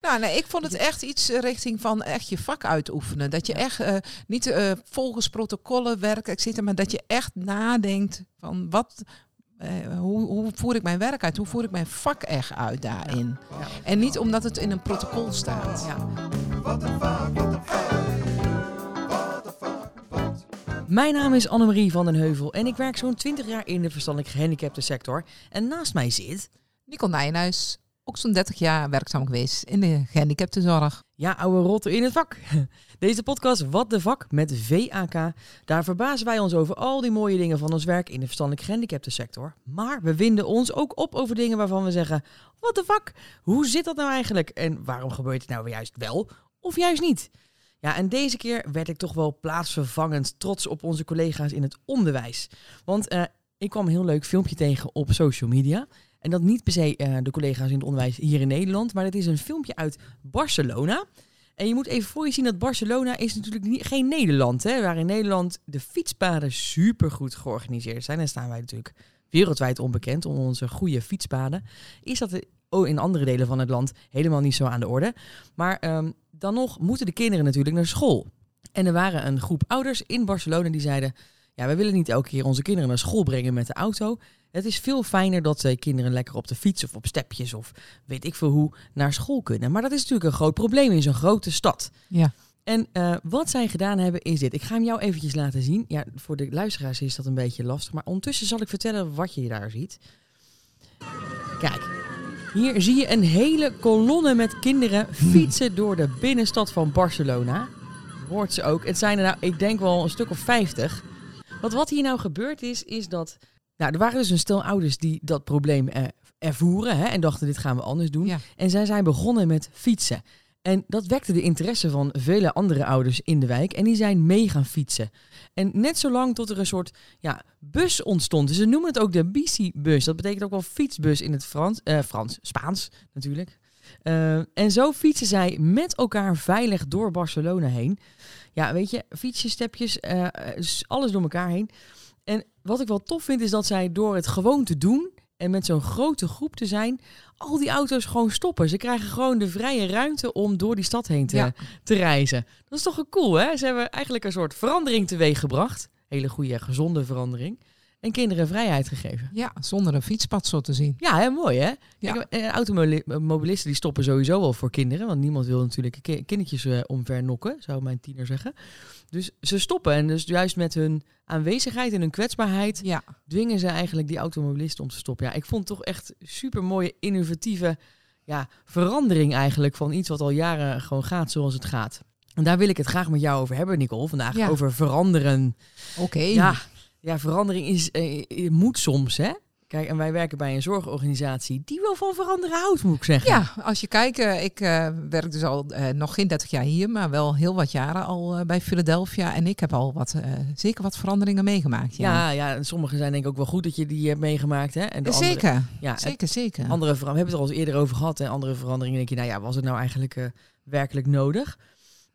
Nou, nee, ik vond het echt iets eh, richting van echt je vak uitoefenen. Dat je echt uh, niet uh, volgens protocollen werkt, ik zit maar dat je echt nadenkt van wat, uh, hoe, hoe, voer ik mijn werk uit? Hoe voer ik mijn vak echt uit daarin? Ja. En niet omdat het in een protocol staat. Ja. Mijn naam is Annemarie van den Heuvel en ik werk zo'n 20 jaar in de verstandelijk gehandicapte sector. En naast mij zit... Nicole Nijenhuis, zo'n 30 jaar werkzaam geweest in de gehandicaptenzorg. Ja, oude rotte in het vak. Deze podcast Wat de Vak met VAK. Daar verbazen wij ons over al die mooie dingen van ons werk in de verstandelijk gehandicapte sector. Maar we winden ons ook op over dingen waarvan we zeggen, wat de vak? Hoe zit dat nou eigenlijk? En waarom gebeurt het nou juist wel of juist niet? Ja, en deze keer werd ik toch wel plaatsvervangend trots op onze collega's in het onderwijs. Want uh, ik kwam een heel leuk filmpje tegen op social media. En dat niet per se uh, de collega's in het onderwijs hier in Nederland, maar het is een filmpje uit Barcelona. En je moet even voor je zien dat Barcelona is natuurlijk niet, geen Nederland, hè, waar in Nederland de fietspaden supergoed georganiseerd zijn. En staan wij natuurlijk wereldwijd onbekend om onze goede fietspaden. Is dat oh, in andere delen van het land helemaal niet zo aan de orde. Maar um, dan nog moeten de kinderen natuurlijk naar school. En er waren een groep ouders in Barcelona die zeiden: Ja, we willen niet elke keer onze kinderen naar school brengen met de auto. Het is veel fijner dat zij kinderen lekker op de fiets of op stepjes of weet ik veel hoe naar school kunnen. Maar dat is natuurlijk een groot probleem in zo'n grote stad. Ja. En uh, wat zij gedaan hebben is dit. Ik ga hem jou eventjes laten zien. Ja, voor de luisteraars is dat een beetje lastig. Maar ondertussen zal ik vertellen wat je daar ziet. Kijk, hier zie je een hele kolonne met kinderen fietsen door de binnenstad van Barcelona. Hoort ze ook. Het zijn er nou, ik denk wel een stuk of 50. Want wat hier nou gebeurd is, is dat nou, er waren dus een stel ouders die dat probleem eh, ervoeren hè, en dachten dit gaan we anders doen. En zij zijn begonnen met fietsen. En dat wekte de interesse van vele andere ouders in de wijk. En die zijn mee gaan fietsen. En net zolang tot er een soort ja, bus ontstond. Dus ze noemen het ook de Bici-bus. Dat betekent ook wel fietsbus in het Frans. Uh, Frans, Spaans natuurlijk. Uh, en zo fietsen zij met elkaar veilig door Barcelona heen. Ja, weet je, fietsjes, stepjes, uh, alles door elkaar heen. En wat ik wel tof vind is dat zij door het gewoon te doen en met zo'n grote groep te zijn, al die auto's gewoon stoppen. Ze krijgen gewoon de vrije ruimte om door die stad heen te, te reizen. Dat is toch een cool, hè? Ze hebben eigenlijk een soort verandering teweeg gebracht. Hele goede, gezonde verandering en kinderen vrijheid gegeven. Ja, zonder een fietspad zo te zien. Ja, hè, mooi hè? Ja. automobilisten die stoppen sowieso wel voor kinderen, want niemand wil natuurlijk kindertjes uh, omvernokken, zou mijn tiener zeggen. Dus ze stoppen en dus juist met hun aanwezigheid en hun kwetsbaarheid ja. dwingen ze eigenlijk die automobilisten om te stoppen. Ja, ik vond het toch echt super mooie, innovatieve ja, verandering eigenlijk van iets wat al jaren gewoon gaat zoals het gaat. En daar wil ik het graag met jou over hebben, Nicole, vandaag. Over veranderen. Oké. Ja, ja, verandering is, eh, moet soms, hè? Kijk, en wij werken bij een zorgorganisatie die wel van veranderen houdt, moet ik zeggen. Ja, als je kijkt, uh, ik uh, werk dus al uh, nog geen 30 jaar hier, maar wel heel wat jaren al bij Philadelphia. En ik heb al wat, zeker wat veranderingen meegemaakt. Ja. ja, ja, en sommige zijn denk ik ook wel goed dat je die hebt meegemaakt. Hè? En de zeker, andere, ja, zeker, zeker. Andere we hebben het er al eens eerder over gehad. En andere veranderingen denk je, nou ja, was het nou eigenlijk werkelijk nodig?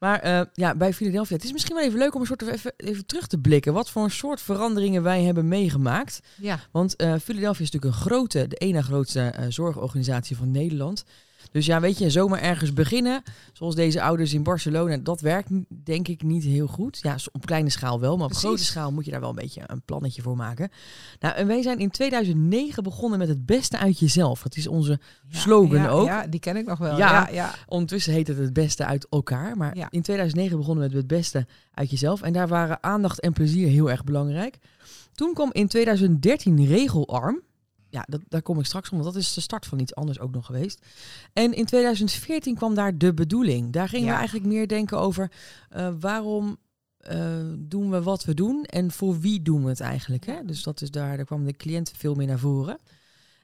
Maar uh, ja, bij Philadelphia, het is misschien wel even leuk om een soort even, even terug te blikken. Wat voor een soort veranderingen wij hebben meegemaakt. Ja. Want uh, Philadelphia is natuurlijk een grote, de ene grootste uh, zorgorganisatie van Nederland. Dus ja, weet je, zomaar ergens beginnen, zoals deze ouders in Barcelona, dat werkt denk ik niet heel goed. Ja, op kleine schaal wel, maar op grote schaal moet je daar wel een beetje een plannetje voor maken. Nou, en wij zijn in 2009 begonnen met het beste uit jezelf. Dat is onze slogan ja, ook. Ja, die ken ik nog wel. Ja, ja, ondertussen heet het het beste uit elkaar. Maar in 2009 begonnen we met het beste uit jezelf. En daar waren aandacht en plezier heel erg belangrijk. Toen kwam in 2013 regelarm ja, dat, daar kom ik straks om, want dat is de start van iets anders ook nog geweest. En in 2014 kwam daar de bedoeling. Daar gingen we eigenlijk meer denken over uh, waarom uh, doen we wat we doen en voor wie doen we het eigenlijk. Hè? Dus dat is daar, daar kwam de cliënt veel meer naar voren.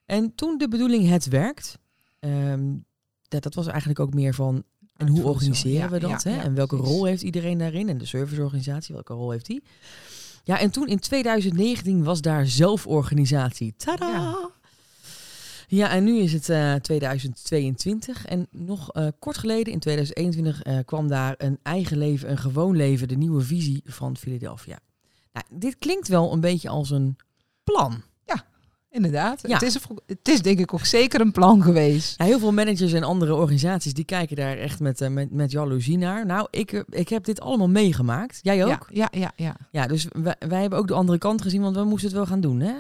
En toen de bedoeling het werkt, um, dat, dat was eigenlijk ook meer van en hoe organiseren we dat? hè? en welke rol heeft iedereen daarin? En de serviceorganisatie, welke rol heeft die? Ja, en toen in 2019 was daar zelforganisatie. Tada! Ja. Ja, en nu is het uh, eh, 2022. En nog uh, kort geleden, in 2021, uh, eh, kwam daar een eigen leven, een gewoon leven, de nieuwe visie van Philadelphia. Nou, dit klinkt wel een beetje als een plan. Inderdaad. Ja. Het, is, het is denk ik ook zeker een plan geweest. Ja, heel veel managers en andere organisaties die kijken daar echt met, eh, met, met jaloezie naar. Nou, ik, eh, ik heb dit allemaal meegemaakt. Jij ook? Ja, ja, ja, ja. Ja, dus wij, wij hebben ook de andere kant gezien, want we moesten het wel gaan doen, hè?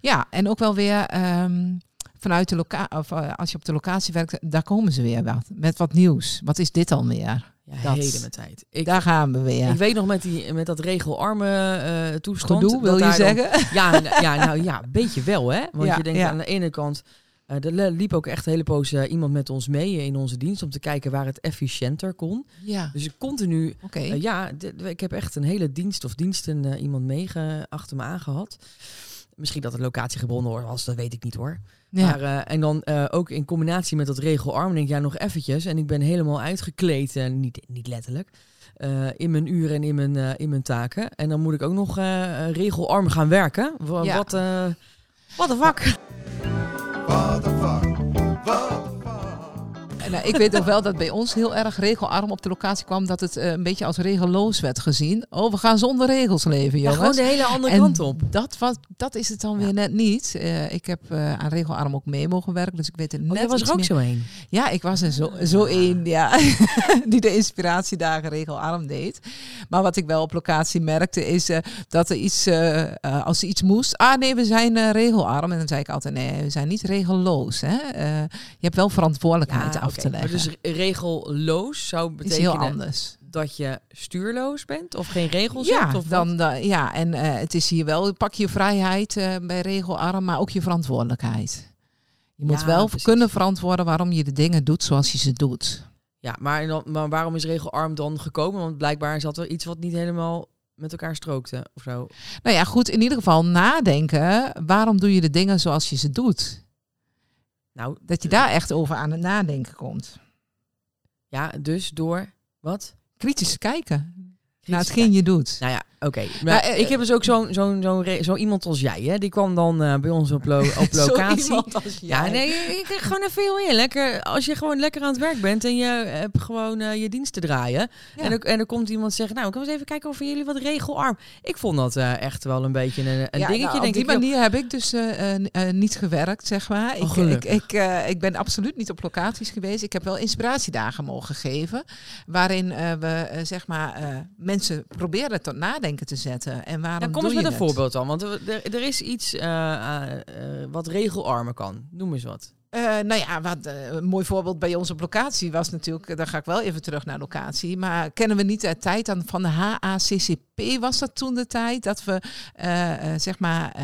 ja, en ook wel weer ehm, vanuit de locatie, of eh, als je op de locatie werkt, daar komen ze weer wat, met wat nieuws. Wat is dit alweer? Ja, hele mijn tijd. Ik, Daar gaan we weer. ik weet nog met, die, met dat regelarme eh toestand. Gedoe, wil je dan- zeggen? Ja, nou, ja, nou ja, een beetje wel, hè? Want Ja, je denkt ja. aan de ene kant... eh er liep ook echt een hele poos eh, iemand met ons mee in onze dienst... om te kijken waar het efficiënter kon. Ja, Dus ik continu... oké. ja, ik heb echt een hele dienst of diensten iemand mee achter me aangehad. Misschien dat de locatie gebonden was, dat weet ik niet hoor. ja. Maar, eh, en dan eh, ook in combinatie met dat regelarm denk ik, ja, nog eventjes. En ik ben helemaal uitgekleed, en niet, niet letterlijk, eh, in mijn uren en in mijn, eh, in mijn taken. En dan moet ik ook nog eh, regelarm gaan werken. Ja. Wat, eh wat een vak. What the fuck? What the fuck? En, nou, ik weet nog wel dat bij ons heel erg regelarm op de locatie kwam. Dat het eh, een beetje als regeloos werd gezien. Oh, we gaan zonder regels leven, jongens. gewoon de hele andere En kant op. Dat, was, dat is het dan weer net niet. Eh, ik heb aan regelarm ook mee mogen werken, dus ik weet net Oh, jij was er ook meer- zo een. Ja, ik was er zo, zo één, ja. die de inspiratiedagen regelarm deed. Maar wat ik wel op locatie merkte is dat er iets, als er iets moest. Ah nee, we zijn regelarm. En dan zei ik altijd, nee, we zijn niet regeloos. Hè? Je hebt wel verantwoordelijkheid af Maar dus regelloos zou heel betekenen anders. dat je stuurloos bent of geen regels Ja, hebt? Of dan, dan, ja, en eh, het is hier wel, pak je vrijheid eh, bij regelarm, maar ook je verantwoordelijkheid. Je moet Ja, wel precies. kunnen verantwoorden waarom je de dingen doet zoals je ze doet. Ja, maar, dan, maar waarom is regelarm dan gekomen? Want blijkbaar zat er iets wat niet helemaal met elkaar strookte of zo. Nou ja, goed, in ieder geval nadenken. Waarom doe je de dingen zoals je ze doet? Nou, Dat je daar echt over aan het nadenken komt. ja, dus door wat? Kritisch kijken naar hetgeen je doet. Nou ja, oké. Maar Maar, eh, ik heb dus ook zo'n zo'n zo'n zo iemand als jij, hè? Die kwam dan eh, bij ons op, lo op Zo locatie. iemand als Ja, jij. nee, ik ik- gewoon even heel eerlijk. Eh, Als je gewoon lekker aan het werk bent en je hebt gewoon je dienst te draaien. Ja. En, er, en er komt iemand zeggen, nou, ik kan eens even kijken of jullie wat regelarm. Ik vond dat echt wel een beetje een, een Ja, dingetje, nou, op denk die ik. joh. manier heb ik dus niet gewerkt, zeg maar. Oh, ik, ik, ik, ik ben absoluut niet op locaties geweest. Ik heb wel inspiratiedagen mogen geven. Waarin we zeg maar mensen proberen tot nadenken te zetten. En waarom Ja, kom eens met een het? voorbeeld dan. Want er, er- er is iets eh, eh, eh, wat regelarmen kan. Noem eens wat. Eh, nou ja, wat, eh, een mooi voorbeeld bij ons op locatie was natuurlijk, eh, daar ga ik wel even terug naar locatie, maar kennen we niet de tijd aan, van de HACCP was dat toen de tijd, dat we zeg maar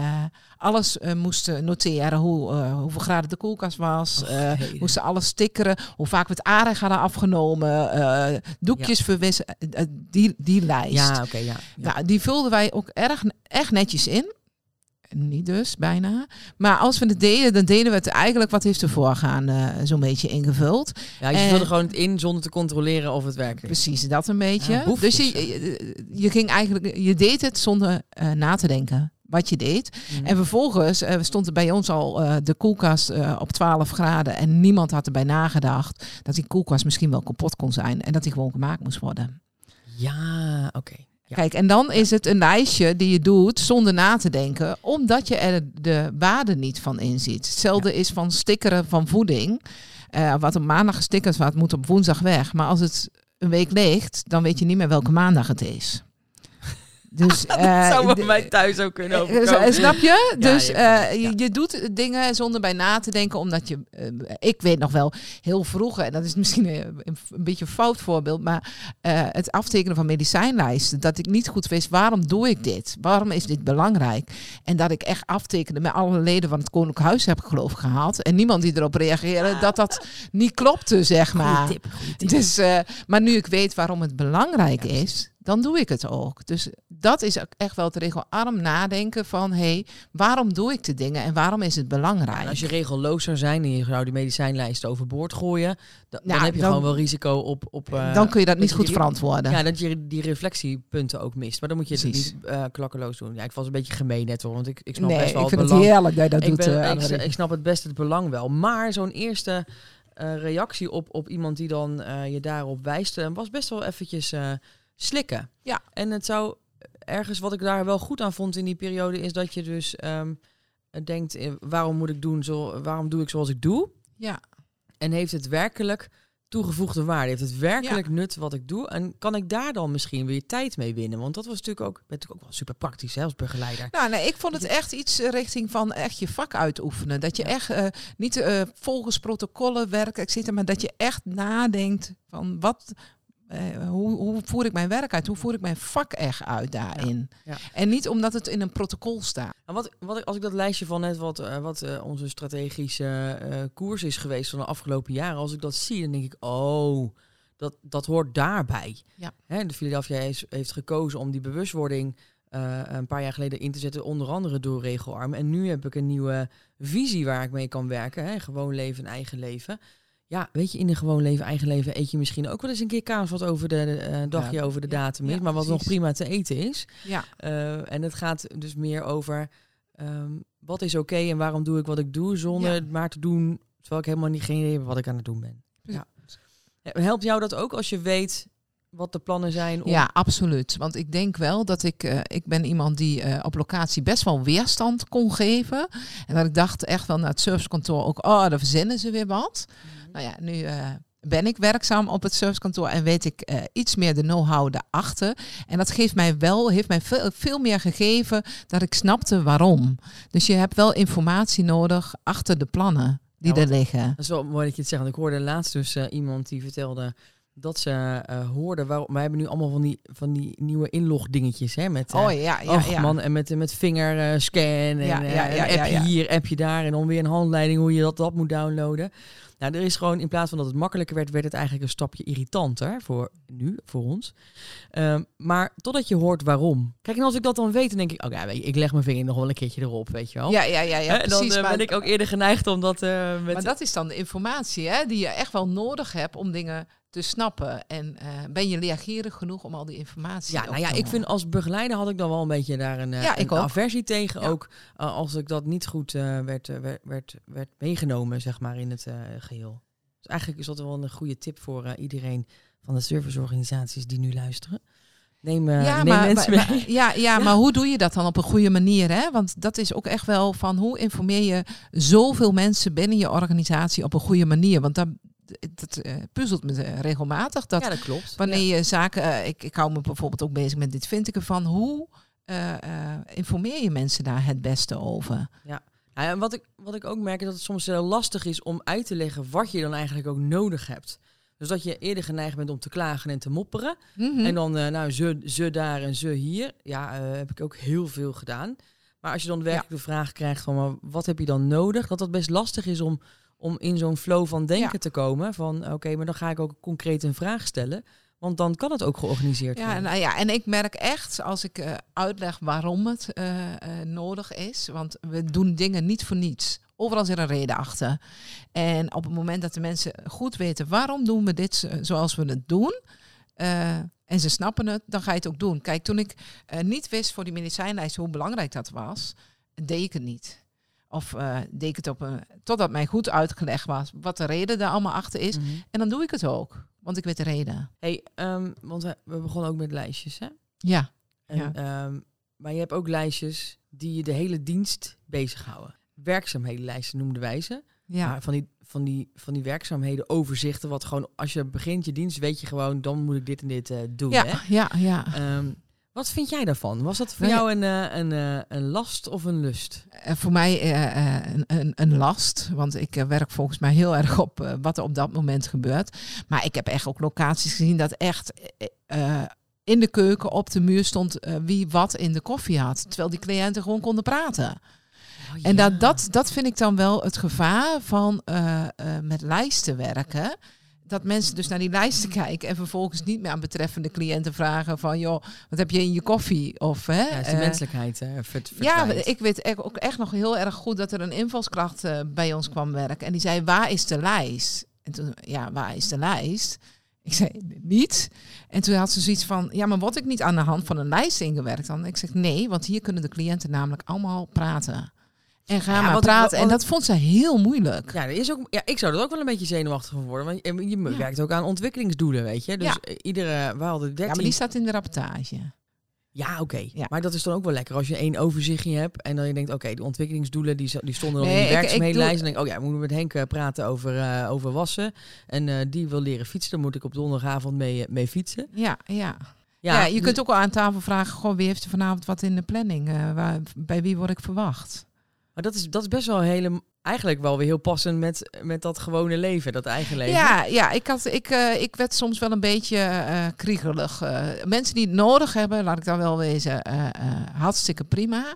alles moesten noteren, hoe, hoeveel graden de koelkast was, heden. moesten alles stickeren, hoe vaak we het aardig hadden afgenomen, doekjes verwissen, die, die lijst. Ja, oké, ja. ja. Nou, die vulden wij ook erg, echt netjes in. Niet dus, bijna. Maar als we het deden, dan deden we het eigenlijk wat heeft ervoor gaan eh, zo'n beetje ingevuld. Ja, je En- vulde gewoon het in zonder te controleren of het werkte. Precies, dat een beetje. Ja, dus je, je, je ging eigenlijk, je deed het zonder eh, na te denken wat je deed. Mhm. En vervolgens eh, stond er bij ons al de koelkast op 12 graden. En niemand had erbij nagedacht dat die koelkast misschien wel kapot kon zijn. En dat die gewoon gemaakt moest worden. Ja, oké. Ja. Kijk, en dan is het een lijstje die je doet zonder na te denken, omdat je er de waarde niet van inziet. Hetzelfde is van stickeren van voeding. Eh, wat op maandag gestickerd wordt, moet op woensdag weg. Maar als het een week ligt, dan weet je niet meer welke maandag het is. Dus, Dat eh, zou bij mij thuis ook kunnen eh, overkomen. Snap je? Dus ja, eh, je, je doet dingen zonder bij na te denken, omdat je, ik weet nog wel heel vroeger, en dat is misschien een, een beetje een fout voorbeeld, maar eh, het aftekenen van medicijnlijsten, dat ik niet goed wist waarom doe ik dit? Waarom is dit belangrijk? En dat ik echt aftekende met alle leden van het Koninklijk Huis heb ik geloof ik gehaald. En niemand die erop reageerde dat dat niet klopte, zeg maar. Goeie tip, goeie tip. Dus, eh, maar nu ik weet waarom het belangrijk is, dan doe ik het ook. Dus dat is echt wel het regelarm nadenken van... hé, hey, waarom doe ik de dingen en waarom is het belangrijk? En als je regelloos zou zijn en je zou die medicijnlijsten overboord gooien, dan, dan Ja, heb je dan- gewoon wel risico op... op eh, dan kun je dat niet goed die- verantwoorden. Ja, dat je die reflectiepunten ook mist. Maar dan moet je het niet eh, klakkeloos doen. Ja, ik was een beetje gemeen net hoor, want ik, ik snap nee, best wel ik vind het heerlijk dat je dat ik, doet. eh, ik, snap het best het belang wel. Maar zo'n eerste reactie op, op iemand die dan je daarop wijst, was best wel eventjes slikken. Ja. En het zou ergens, wat ik daar wel goed aan vond in die periode, is dat je dus ehm, denkt, eh, waarom moet ik doen zo, waarom doe ik zoals ik doe? Ja. En heeft het werkelijk toegevoegde waarde? Heeft het werkelijk nut wat ik doe? En kan ik daar dan misschien weer tijd mee winnen? Want dat was natuurlijk ook, ben natuurlijk ook wel super praktisch hè, als begeleider. Nou, nee, ik vond het echt iets eh, richting van echt je vak uitoefenen. Dat je echt eh, niet volgens protocollen werkt, ik zit er, maar dat je echt nadenkt van wat, eh, hoe, hoe voer ik mijn werk uit? Hoe voer ik mijn vak echt uit daarin? Ja. En niet omdat het in een protocol staat. En wat, wat ik, als ik dat lijstje van net wat, eh, wat eh, onze strategische koers is geweest van de afgelopen jaren, als ik dat zie, dan denk ik, oh, dat, dat hoort daarbij. Ja. Hè, de Philadelphia heeft, heeft gekozen om die bewustwording een paar jaar geleden in te zetten, onder andere door regelarm. En nu heb ik een nieuwe visie waar ik mee kan werken. Hè, gewoon leven, eigen leven. Ja, weet je, in een gewoon leven, eigen leven eet je misschien ook wel eens een keer kaas wat over de eh, dagje Ja. over de datum is, Ja, maar wat nog prima te eten is. Ja, Eh, en het gaat dus meer over ehm, wat is oké en waarom doe ik wat ik doe, zonder het maar te doen terwijl ik helemaal niet geen idee heb wat ik aan het doen ben. Ja. Helpt jou dat ook als je weet wat de plannen zijn? Om... ja, absoluut. Want ik denk wel dat ik, eh, ik ben iemand die eh, op locatie best wel weerstand kon geven. En dat ik dacht echt wel naar het servicekantoor ook, oh, daar verzinnen ze weer wat. Nou ja, nu eh, ben ik werkzaam op het servicekantoor en weet ik iets meer de know-how daarachter. En dat geeft mij wel, heeft mij veel, veel meer gegeven dat ik snapte waarom. Dus je hebt wel informatie nodig achter de plannen die Ja, er liggen. Dat is wel mooi dat je het zegt. Want ik hoorde laatst dus iemand die vertelde dat ze eh hoorden waarom. Wij hebben nu allemaal van die, van die nieuwe inlogdingetjes hè, met. eh, Oh ja, ja, Och ja. man, en met, met vingerscan en Ja, eh, ja, ja, een ja, appje ja. hier, appje daar. En dan weer een handleiding hoe je dat, dat moet downloaden. Nou, er is gewoon, in plaats van dat het makkelijker werd, werd het eigenlijk een stapje irritanter voor nu, voor ons. Ehm, maar totdat je hoort waarom. Kijk, en als ik dat dan weet, dan denk ik, oké, weet je, ik leg mijn vinger nog wel een keertje erop, weet je wel. Ja, ja, ja, ja, en dan precies. eh, maar- ben ik ook eerder geneigd om dat eh, met... Maar dat is dan de informatie hè, die je echt wel nodig hebt om dingen te snappen. En eh, ben je leergierig genoeg om al die informatie Ja, nou ja, ik vind als begeleider had ik dan wel een beetje daar een, eh, Ja, een aversie tegen. Ja. Ook eh, als ik dat niet goed werd, werd, werd, werd meegenomen, zeg maar, in het eh, geheel. Dus eigenlijk is dat wel een goede tip voor iedereen van de serviceorganisaties die nu luisteren. Neem, ja, neem maar, mensen maar- mee. maar- ja, ja, maar hoe doe je dat dan op een goede manier? Hè? Want dat is ook echt wel van hoe informeer je zoveel mensen binnen je organisatie op een goede manier? Want dat, dat eh, puzzelt me eh, regelmatig. Dat ja, dat klopt. wanneer je zaken, eh, ik, ik hou me bijvoorbeeld ook bezig met dit vind ik ervan, hoe informeer je mensen daar het beste over? Ja, en wat ik, wat ik ook merk is dat het soms heel lastig is om uit te leggen wat je dan eigenlijk ook nodig hebt. Dus dat je eerder geneigd bent om te klagen en te mopperen. Mhm. En dan, nou, ze, ze daar en ze hier. Ja, heb ik ook heel veel gedaan. Maar als je dan werkelijk de vraag krijgt van, maar wat heb je dan nodig? Dat dat best lastig is om, om in zo'n flow van denken Ja. te komen. Van, oké, maar dan ga ik ook concreet een vraag stellen. Want dan kan het ook georganiseerd Ja, worden. nou ja, en ik merk echt als ik eh, uitleg waarom het eh, eh, nodig is. Want we doen dingen niet voor niets. Overal zit een reden achter. En op het moment dat de mensen goed weten waarom doen we dit zo- zoals we het doen. en ze snappen het, dan ga je het ook doen. Kijk, toen ik niet wist voor die medicijnlijst hoe belangrijk dat was, deed ik het niet. Of eh, deed ik het op een. Totdat mij goed uitgelegd was wat de reden daar allemaal achter is. Mhm. En dan doe ik het ook. Want ik weet de reden. Hey, ehm, want we, we begonnen ook met lijstjes, hè? Ja. En, Ja. ehm, maar je hebt ook lijstjes die je de hele dienst bezighouden. Werkzaamhedenlijsten noemden wij ze. Ja. Maar van die, van, die, van die werkzaamheden, overzichten, wat gewoon, als je begint je dienst, weet je gewoon, dan moet ik dit en dit eh, doen. Ja, Hè? ja, ja. Ehm, wat vind jij daarvan? Was dat voor Nou jou een, eh, een, eh, een last of een lust? Eh, voor mij een, een, een last, want ik werk volgens mij heel erg op wat er op dat moment gebeurt. Maar ik heb echt ook locaties gezien dat echt in de keuken op de muur stond wie wat in de koffie had. Terwijl die cliënten gewoon konden praten. En dat, dat, dat vind ik dan wel het gevaar van met lijsten werken. Dat mensen dus naar die lijsten kijken en vervolgens niet meer aan betreffende cliënten vragen van joh, wat heb je in je koffie? Of hè, Ja, is de eh, menselijkheid vert, ja, ik weet e- ook echt nog heel erg goed dat er een invalskracht eh, bij ons kwam werken. En die zei, waar is de lijst? En toen, ja, waar is de lijst? Ik zei, niet. En toen had ze zoiets van, ja, maar word ik niet aan de hand van een lijst ingewerkt dan? Ik zeg, nee, want hier kunnen de cliënten namelijk allemaal praten. En ga Ja, maar wat- praten. wat- en dat vond ze heel moeilijk. Ja, er is ook, ja, ik zou er ook wel een beetje zenuwachtig van worden. Want je, je Ja. werkt ook aan ontwikkelingsdoelen, weet je. Dus Ja. eh, iedere, we hadden 13... Ja, maar die staat in de rapportage. Ja, oké. Ja. Maar dat is dan ook wel lekker als je één overzichtje hebt en dan je denkt, oké, de ontwikkelingsdoelen die, die stonden dan Nee, in de werkzaamhedenlijst. En denk ik, oh ja, we moeten met Henk eh, praten over, eh, over wassen. En die wil leren fietsen, dan moet ik op donderdagavond mee, mee fietsen. Ja, ja. Ja, je dus- kunt ook wel aan tafel vragen, goh, wie heeft er vanavond wat in de planning? Waar, bij wie word ik verwacht? Maar dat is, dat is best wel hele, eigenlijk wel weer heel passend met, met dat gewone leven, dat eigen leven. Ja, ja ik, had, ik, eh, ik werd soms wel een beetje eh kriegelig. Eh, mensen die het nodig hebben, laat ik dan wel wezen, hartstikke prima.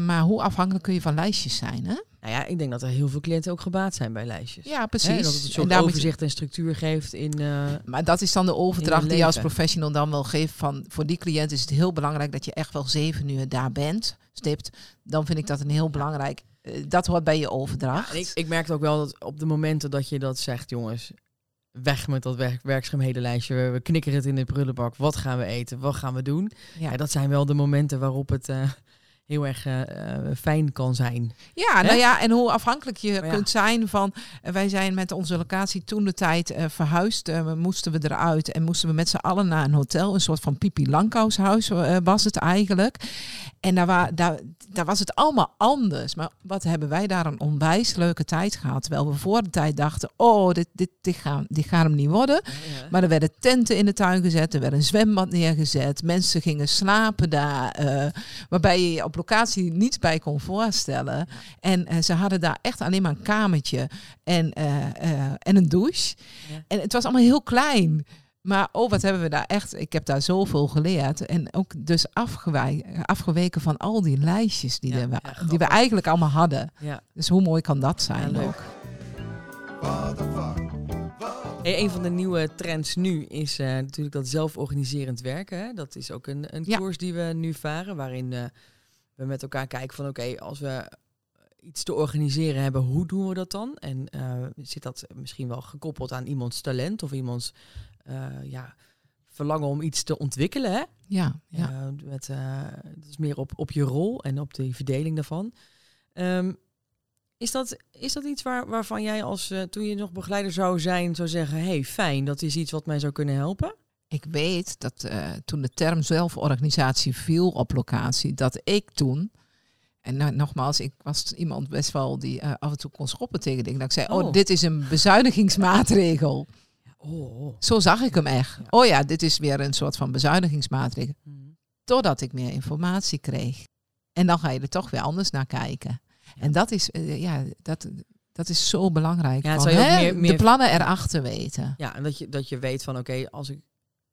Maar hoe afhankelijk kun je van lijstjes zijn, hè? Nou ja, ik denk dat er heel veel cliënten ook gebaat zijn bij lijstjes. Ja, precies. dat het een En soort je- overzicht en structuur geeft in... eh, Maar dat is dan de overdracht die je als professional dan wel geeft. Van, voor die cliënt is het heel belangrijk dat je echt wel zeven uur daar bent, stipt. Dan vind ik dat een heel belangrijk. eh, dat hoort bij je overdracht. Ik, ik merkte ook wel dat op de momenten dat je dat zegt, jongens, weg met dat werk, werkzaamhedenlijstje. We, we knikkeren het in de prullenbak. Wat gaan we eten? Wat gaan we doen? Ja. ja. dat zijn wel de momenten waarop het eh, heel erg eh, eh, fijn kan zijn. Ja, nou ja, en hoe afhankelijk je ja. kunt zijn van. eh, wij zijn met onze locatie toen de tijd eh, verhuisd. We moesten we eruit en moesten we met z'n allen naar een hotel. Een soort van Pipi Langkous-huis eh, was het eigenlijk. En daar, wa daar, daar was het allemaal anders. Maar wat hebben wij daar een onwijs leuke tijd gehad. Terwijl we voor de tijd dachten: oh, dit, dit, dit, gaan, dit gaat hem niet worden. Maar er werden tenten in de tuin gezet, er werd een zwembad neergezet. Mensen gingen slapen daar, waarbij je je op locatie niets bij kon voorstellen. En eh, ze hadden daar echt alleen maar een kamertje en, eh, eh, en een douche. Ja. En het was allemaal heel klein. Maar oh, wat hebben we daar echt... Ik heb daar zoveel geleerd. En ook dus afgeweken van al die lijstjes die, Ja, ja, die we eigenlijk allemaal hadden. Ja. Dus hoe mooi kan dat zijn ook? Hey, een van de nieuwe trends nu is natuurlijk dat zelforganiserend werken. Hè? Dat is ook een, een Ja. koers die we nu varen, waarin we met elkaar kijken van oké, als we iets te organiseren hebben, hoe doen we dat dan? En eh, zit dat misschien wel gekoppeld aan iemands talent of iemands eh, ja, verlangen om iets te ontwikkelen? Hè? Ja, ja. Eh, met, eh, dat is meer op, op je rol en op de verdeling daarvan. Ehm, is, dat, is dat iets waar, waarvan jij als toen je nog begeleider zou zijn, zou zeggen: hey, fijn, dat is iets wat mij zou kunnen helpen? Ik weet dat eh, toen de term zelforganisatie viel op locatie, dat ik toen, en nou, nogmaals, ik was iemand best wel die eh, af en toe kon schoppen tegen dingen. Dat ik zei, oh, Oh. dit is een bezuinigingsmaatregel. Oh, Zo zag ik hem echt. Ja. Oh ja, dit is weer een soort van bezuinigingsmaatregel. Totdat ik meer informatie kreeg. En dan ga je er toch weer anders naar kijken. En dat is, eh, ja, dat, dat is zo belangrijk. Ja, Van, je meer- meer- De plannen erachter weten. Ja, en dat je, dat je weet van oké, als ik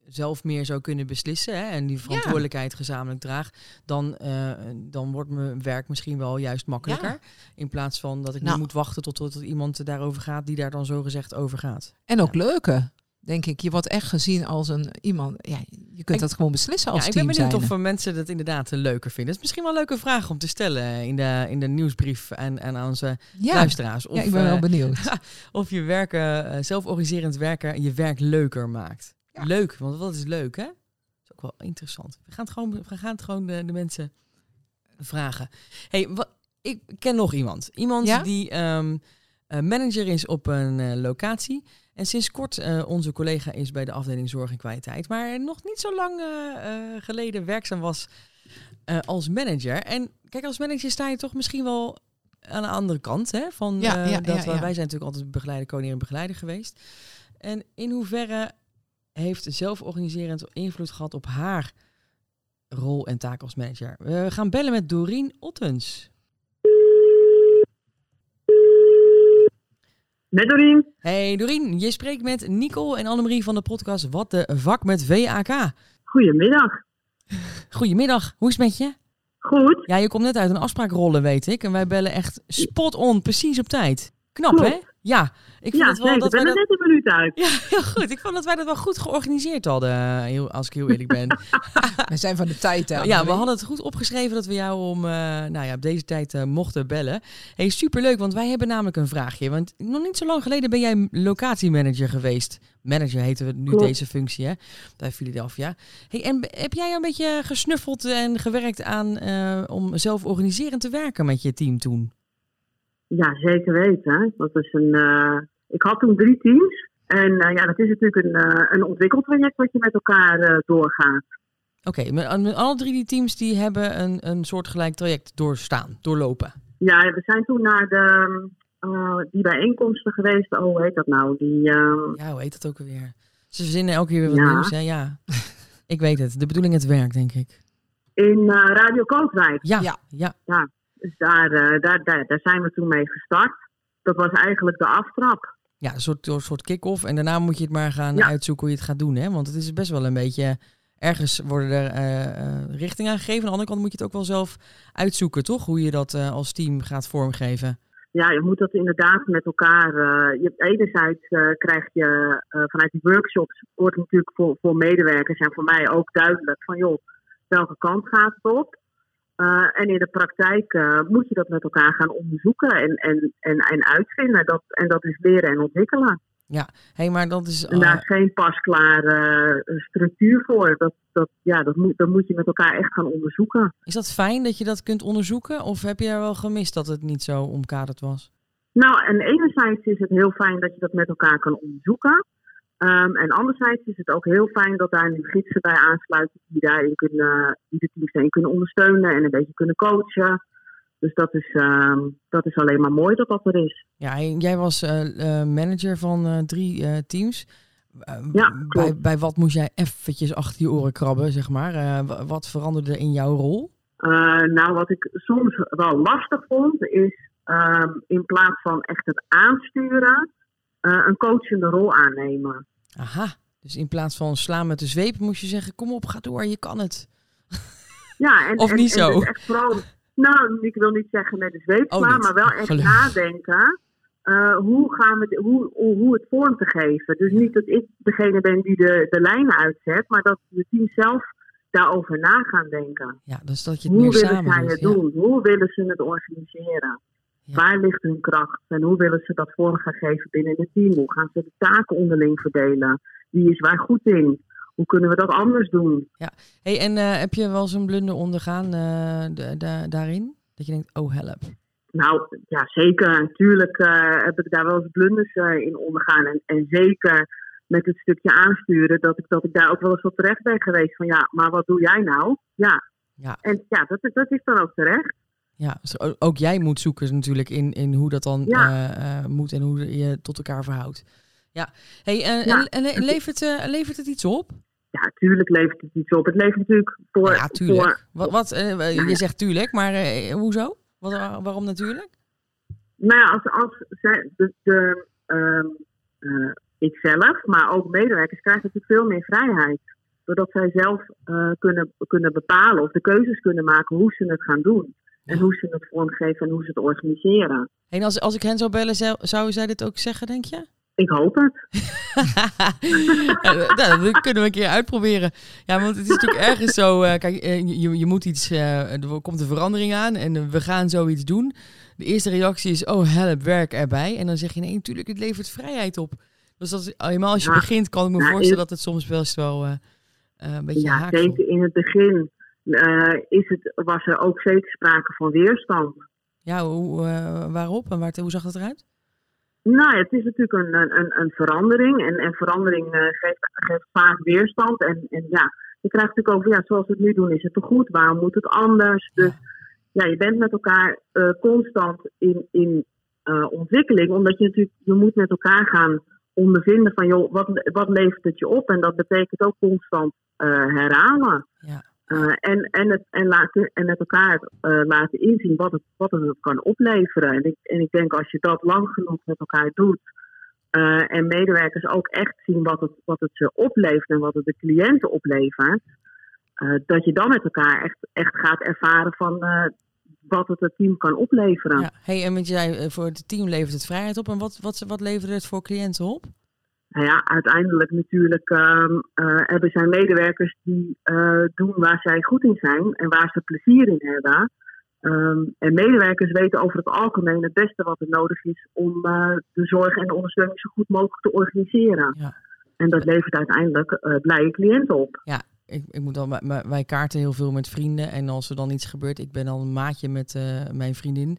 zelf meer zou kunnen beslissen hè, en die verantwoordelijkheid gezamenlijk draag, dan, eh, dan wordt mijn werk misschien wel juist makkelijker. In plaats van dat ik nu Nou. moet wachten tot, tot iemand daarover gaat die daar dan zo gezegd over gaat. En ook leuke, denk ik. Je wordt echt gezien als een iemand. Ja, je kunt Ik- dat gewoon beslissen als ja, ik ben benieuwd zijn. of eh, mensen dat inderdaad eh, leuker vinden. Het is misschien wel een leuke vraag om te stellen in de, in de nieuwsbrief en, en aan onze ja. luisteraars. Of, ja, ik ben wel eh, benieuwd. of je werken, eh, zelforganiserend werken je werk leuker maakt. Ja. Leuk, want wat is leuk, hè? Dat is ook wel interessant. We gaan het gewoon, we gaan het gewoon de, de mensen vragen. Hey, wat, ik ken nog iemand. Iemand Ja? die ehm, eh, manager is op een eh, locatie. En sinds kort eh, onze collega is bij de afdeling zorg en kwaliteit. Maar nog niet zo lang geleden werkzaam was als manager. En kijk, als manager sta je toch misschien wel aan de andere kant. Hè, van, Ja, ja, dat. Wij zijn natuurlijk altijd begeleider, koning en begeleider geweest. En in hoeverre heeft zelforganiserend invloed gehad op haar rol en taak als manager? We gaan bellen met Doreen Ottens. Met Doreen. Hey Doreen, je spreekt met Nicole en Annemarie van de podcast Wat de Vak met VAK. Goedemiddag. Goedemiddag, hoe is het met je? Goed. Ja, je komt net uit een afspraakrollen, weet ik. En wij bellen echt spot on, precies op tijd. Knap, Klopt. hè? Ja, ik vind Ja, het wel nee, dat wij dat... net een minuut uit. Ja, heel goed. Ik vond dat wij dat wel goed georganiseerd hadden, eh, heel, als ik heel eerlijk ben. We zijn van de tijd. Hè, ja, we hadden het goed opgeschreven dat we jou om, eh, nou ja, op deze tijd eh, mochten bellen. Hey, superleuk, want wij hebben namelijk een vraagje. Want nog niet zo lang geleden ben jij locatiemanager geweest. Manager heten we nu Klopt. deze functie, hè? Bij Philadelphia. Hey, en heb jij een beetje gesnuffeld en gewerkt aan om zelf organiserend te werken met je team toen? Ja, zeker weten. Dat is een, eh, ik had toen drie teams. En eh, ja, dat is natuurlijk een, eh, een ontwikkeltraject wat je met elkaar eh, doorgaat. Oké, maar met alle drie die teams die hebben een, een soortgelijk traject doorstaan, doorlopen. Ja, we zijn toen naar de, eh, die bijeenkomsten geweest. Oh, hoe heet dat nou? Die, eh, Ja, hoe heet dat ook alweer? Ze verzinnen elke keer weer wat Ja. nieuws, hè? Ja. Ik weet het. De bedoeling het werk, denk ik. in eh, Radio Kootwijk. Ja, Ja. ja. Dus daar, eh, daar, daar, daar zijn we toen mee gestart. Dat was eigenlijk de aftrap. Ja, een soort, een soort kick-off. En daarna moet je het maar gaan Ja. uitzoeken hoe je het gaat doen, hè? Want het is best wel een beetje... Ergens worden er eh, eh, richtingen aangegeven. Aan de andere kant moet je het ook wel zelf uitzoeken, toch? Hoe je dat als team gaat vormgeven. Ja, je moet dat inderdaad met elkaar. je, enerzijds krijg je vanuit die workshops, wordt natuurlijk voor, voor medewerkers en voor mij ook duidelijk van joh, welke kant gaat het op? Eh, en in de praktijk eh, moet je dat met elkaar gaan onderzoeken en, en, en, en uitvinden. Dat, en dat is leren en ontwikkelen. Hé, hey, maar dat is... En daar eh, is geen pasklare structuur voor. Dat, dat, ja, dat, moet, dat moet je met elkaar echt gaan onderzoeken. is dat fijn dat je dat kunt onderzoeken? Of heb je er wel gemist dat het niet zo omkaderd was? Nou, en enerzijds is het heel fijn dat je dat met elkaar kan onderzoeken. Ehm, en anderzijds is het ook heel fijn dat daar nu gidsen bij aansluiten die, daarin kunnen, die de teams daarin kunnen ondersteunen en een beetje kunnen coachen. Dus dat is, ehm, dat is alleen maar mooi dat dat er is. Ja, jij was eh, eh, manager van eh, drie teams. Eh, Ja, bij, bij wat moest jij eventjes achter je oren krabben, zeg maar? Wa- wat veranderde in jouw rol? Nou, wat ik soms wel lastig vond, is ehm, in plaats van echt het aansturen, eh, een coachende rol aannemen. Aha, dus in plaats van slaan met de zweep moest je zeggen... kom op, ga door, je kan het. Ja, en, Of en- niet en zo? dus echt vooral, nou, ik wil niet zeggen met de zweep Oh, slaan, maar wel echt Gelukkig. nadenken. eh, hoe, gaan we, de- hoe, hoe, het vorm te geven. Dus niet dat ik degene ben die de, de lijnen uitzet, maar dat de team zelf daarover na gaan denken. Ja, dus dat je het Hoe meer willen samen zij doet. het Ja. doen? Hoe willen ze het organiseren? Ja. Waar ligt hun kracht? En hoe willen ze dat vorm gaan geven binnen het team? Hoe gaan ze de taken onderling verdelen? Wie is waar goed in? Hoe kunnen we dat anders doen? Hey, en eh, heb je wel eens een blunder ondergaan eh, de- de- daarin? Dat je denkt, oh help. Nou, ja, zeker. Natuurlijk eh, heb ik daar wel eens blunders in ondergaan. En, en zeker met het stukje aansturen, dat ik, dat ik daar ook wel eens op terecht ben geweest. Van ja, maar wat doe jij nou? Ja. Ja. En ja, dat, is- dat is dan ook terecht. Ja, dus ook jij moet zoeken natuurlijk in, in hoe dat dan Ja. eh, eh, moet en hoe je tot elkaar verhoudt. Ja, hey, en, Ja. en, en levert, eh, levert het iets op? Ja, tuurlijk levert het iets op. Het levert natuurlijk voor... ja, tuurlijk. voor Wat, wat, je zegt tuurlijk, maar hoezo? Wat, waarom natuurlijk? nou ja, als, als zij, de, de, ehm, eh, ikzelf, maar ook medewerkers krijgen natuurlijk veel meer vrijheid. Doordat zij zelf kunnen, kunnen bepalen of de keuzes kunnen maken hoe ze het gaan doen. En hoe ze het vormgeven en hoe ze het organiseren. En als, als ik hen zou bellen, zou, zou zij dit ook zeggen, denk je? Ik hoop het. Ja, dat kunnen we een keer uitproberen. Ja, want het is natuurlijk ergens zo. eh, kijk, eh, je, je moet iets. eh, er komt een verandering aan en we gaan zoiets doen. De eerste reactie is: oh, help, werk erbij. En dan zeg je: nee, natuurlijk, het levert vrijheid op. Dus dat is, helemaal als je Ja. begint, kan ik me Ja, voorstellen dat het soms best wel een beetje Ja, zeker in het begin eh, is het, was er ook zeker sprake van weerstand. Ja, hoe, eh, waarop en waar, hoe zag dat eruit? Nou, het is natuurlijk een, een, een- verandering. En, en verandering eh, geeft, geeft vaak weerstand. En, en ja, je krijgt natuurlijk over, ja, zoals we het nu doen, is het te goed? Waarom moet het anders? Dus ja, je bent met elkaar constant in, in ontwikkeling. Omdat je natuurlijk, je moet met elkaar gaan ondervinden van, joh, wat, wat levert het je op? En dat betekent ook constant herhalen. Ja. Eh, en, en, het, en, laten, en met elkaar eh, laten inzien wat het, wat het kan opleveren. En ik, en ik denk als je dat lang genoeg met elkaar doet. eh, en medewerkers ook echt zien wat het, wat het ze oplevert en wat het de cliënten oplevert. dat je dan met elkaar echt, echt gaat ervaren van wat het het team kan opleveren. Ja. Hey, en zei, eh, voor het team levert het vrijheid op. En wat, wat, wat levert het voor cliënten op? Nou ja, uiteindelijk natuurlijk ehm, eh, hebben zij medewerkers die eh, doen waar zij goed in zijn en waar ze plezier in hebben. Ehm, en medewerkers weten over het algemeen het beste wat er nodig is om eh, de zorg en de ondersteuning zo goed mogelijk te organiseren. Ja. En dat levert uiteindelijk blije cliënten op. ik, ik moet dan, wij- wij kaarten heel veel met vrienden. En als er dan iets gebeurt, ik ben al een maatje met mijn vriendin.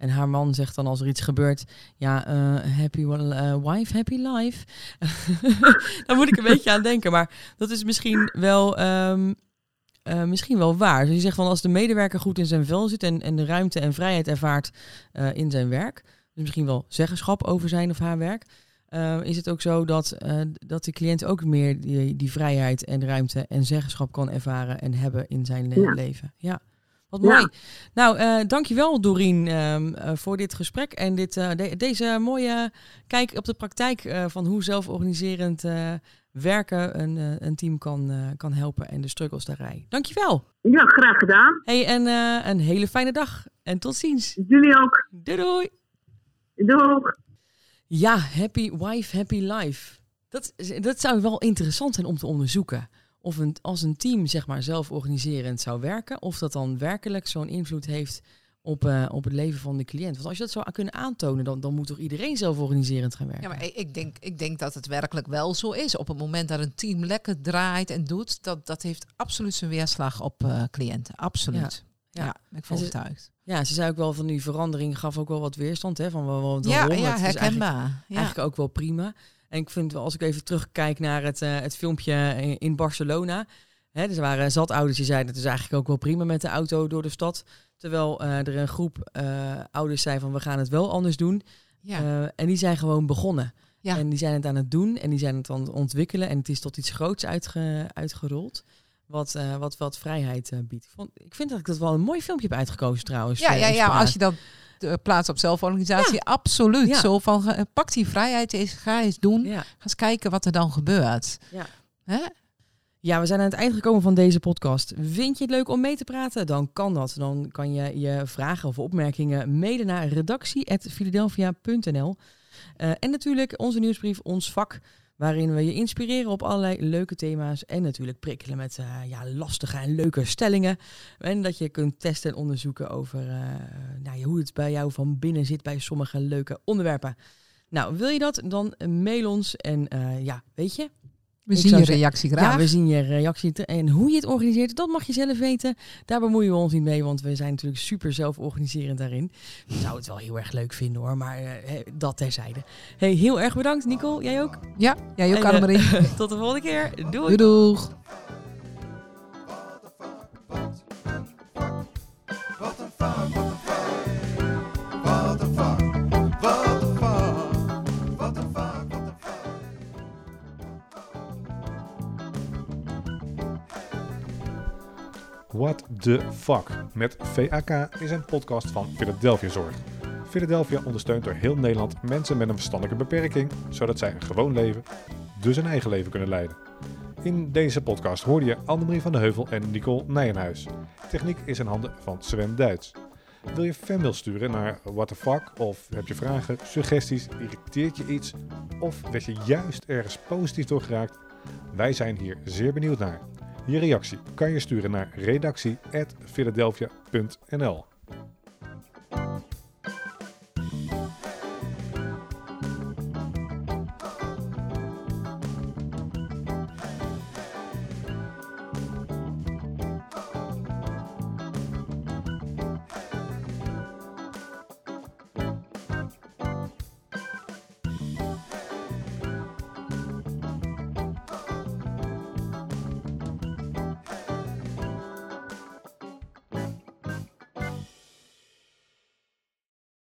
En haar man zegt dan als er iets gebeurt, ja, eh, happy eh, wife, happy life. Daar moet ik een beetje aan denken. Maar dat is misschien wel, ehm, eh, misschien wel waar. Dus je zegt van als de medewerker goed in zijn vel zit en, en de ruimte en vrijheid ervaart in zijn werk, dus misschien wel zeggenschap over zijn of haar werk, is het ook zo dat, dat de cliënt ook meer die, die vrijheid en ruimte en zeggenschap kan ervaren en hebben in zijn le- Ja. leven. Ja. Wat Ja. mooi. Nou, eh dankjewel Dorien ehm, eh, voor dit gesprek en dit, eh, de- deze mooie kijk op de praktijk van hoe zelforganiserend werken een, een team kan, kan helpen en de struggles daarij. Dankjewel. Ja, graag gedaan. Hey, en een hele fijne dag en tot ziens. Jullie ook. Doei doei. Doeg. Ja, happy wife, happy life. Dat, dat zou wel interessant zijn om te onderzoeken. Of een, als een team zeg maar zelforganiserend zou werken, of dat dan werkelijk zo'n invloed heeft op, eh, op het leven van de cliënt. Want als je dat zou kunnen aantonen, dan, dan moet toch iedereen zelforganiserend gaan werken. Ja, maar ik, denk, ik denk dat het werkelijk wel zo is. Op het moment dat een team lekker draait en doet, dat, dat heeft absoluut zijn weerslag op eh, cliënten. Absoluut. Ja. Ja, Ja. ben ik van overtuigd. Ja, ze zei ook wel van die verandering gaf ook wel wat weerstand. Hè, van, wa- wa- Ja, ja, eigenlijk- herkenbaar. Ja. Eigenlijk ook wel prima. En ik vind wel, als ik even terugkijk naar het, eh, het filmpje in- in Barcelona. Hè, dus er waren zat ouders die zeiden het is eigenlijk ook wel prima met de auto door de stad. Terwijl eh, er een groep eh, ouders zei van we gaan het wel anders doen. ja. En die zijn gewoon begonnen. Ja. En die zijn het aan het doen en die zijn het aan het ontwikkelen. En het is tot iets groots uitge, uitgerold. Wat, wat, wat vrijheid biedt. Ik, vond, ik vind dat ik dat wel een mooi filmpje heb uitgekozen trouwens. ja, ja, ja, als je dat eh, plaatst op zelforganisatie, absoluut. Ja. Zo van, eh, pak die vrijheid eens, ga eens doen. Ja. Ga eens kijken wat er dan gebeurt. Ja. Hè? Ja, we zijn aan het eind gekomen van deze podcast. Vind je het leuk om mee te praten? Dan kan dat. Dan kan je je vragen of opmerkingen mailen naar redactie.philadelphia.nl. Eh, en natuurlijk onze nieuwsbrief, ons vak, waarin we je inspireren op allerlei leuke thema's. En natuurlijk prikkelen met eh, ja, lastige en leuke stellingen. En dat je kunt testen en onderzoeken over eh, nou, hoe het bij jou van binnen zit bij sommige leuke onderwerpen. Nou, wil je dat? Dan mail ons. En eh, ja, weet je, We zien je reactie graag. ja, we zien je reactie. En hoe je het organiseert, dat mag je zelf weten. Daar bemoeien we ons niet mee, want we zijn natuurlijk super zelforganiserend daarin. Ik zou het wel heel erg leuk vinden hoor, maar eh, hè, dat terzijde. Hey, heel erg bedankt, Nicole. Jij ook? Ja, jij ook, En, eh, Annemarie. Tot de volgende keer. Doei. Doei, doeg. What the Fuck met VAK is een podcast van Philadelphia Zorg. Philadelphia ondersteunt door heel Nederland mensen met een verstandelijke beperking, zodat zij een gewoon leven, dus een eigen leven kunnen leiden. In deze podcast hoorde je Annemarie van de Heuvel en Nicole Nijenhuis. Techniek is in handen van Sven Duits. Wil je fanmail sturen naar What the Fuck of heb je vragen, suggesties, irriteert je iets of werd je juist ergens positief door geraakt? Wij zijn hier zeer benieuwd naar. Je reactie kan je sturen naar redactie.philadelphia.nl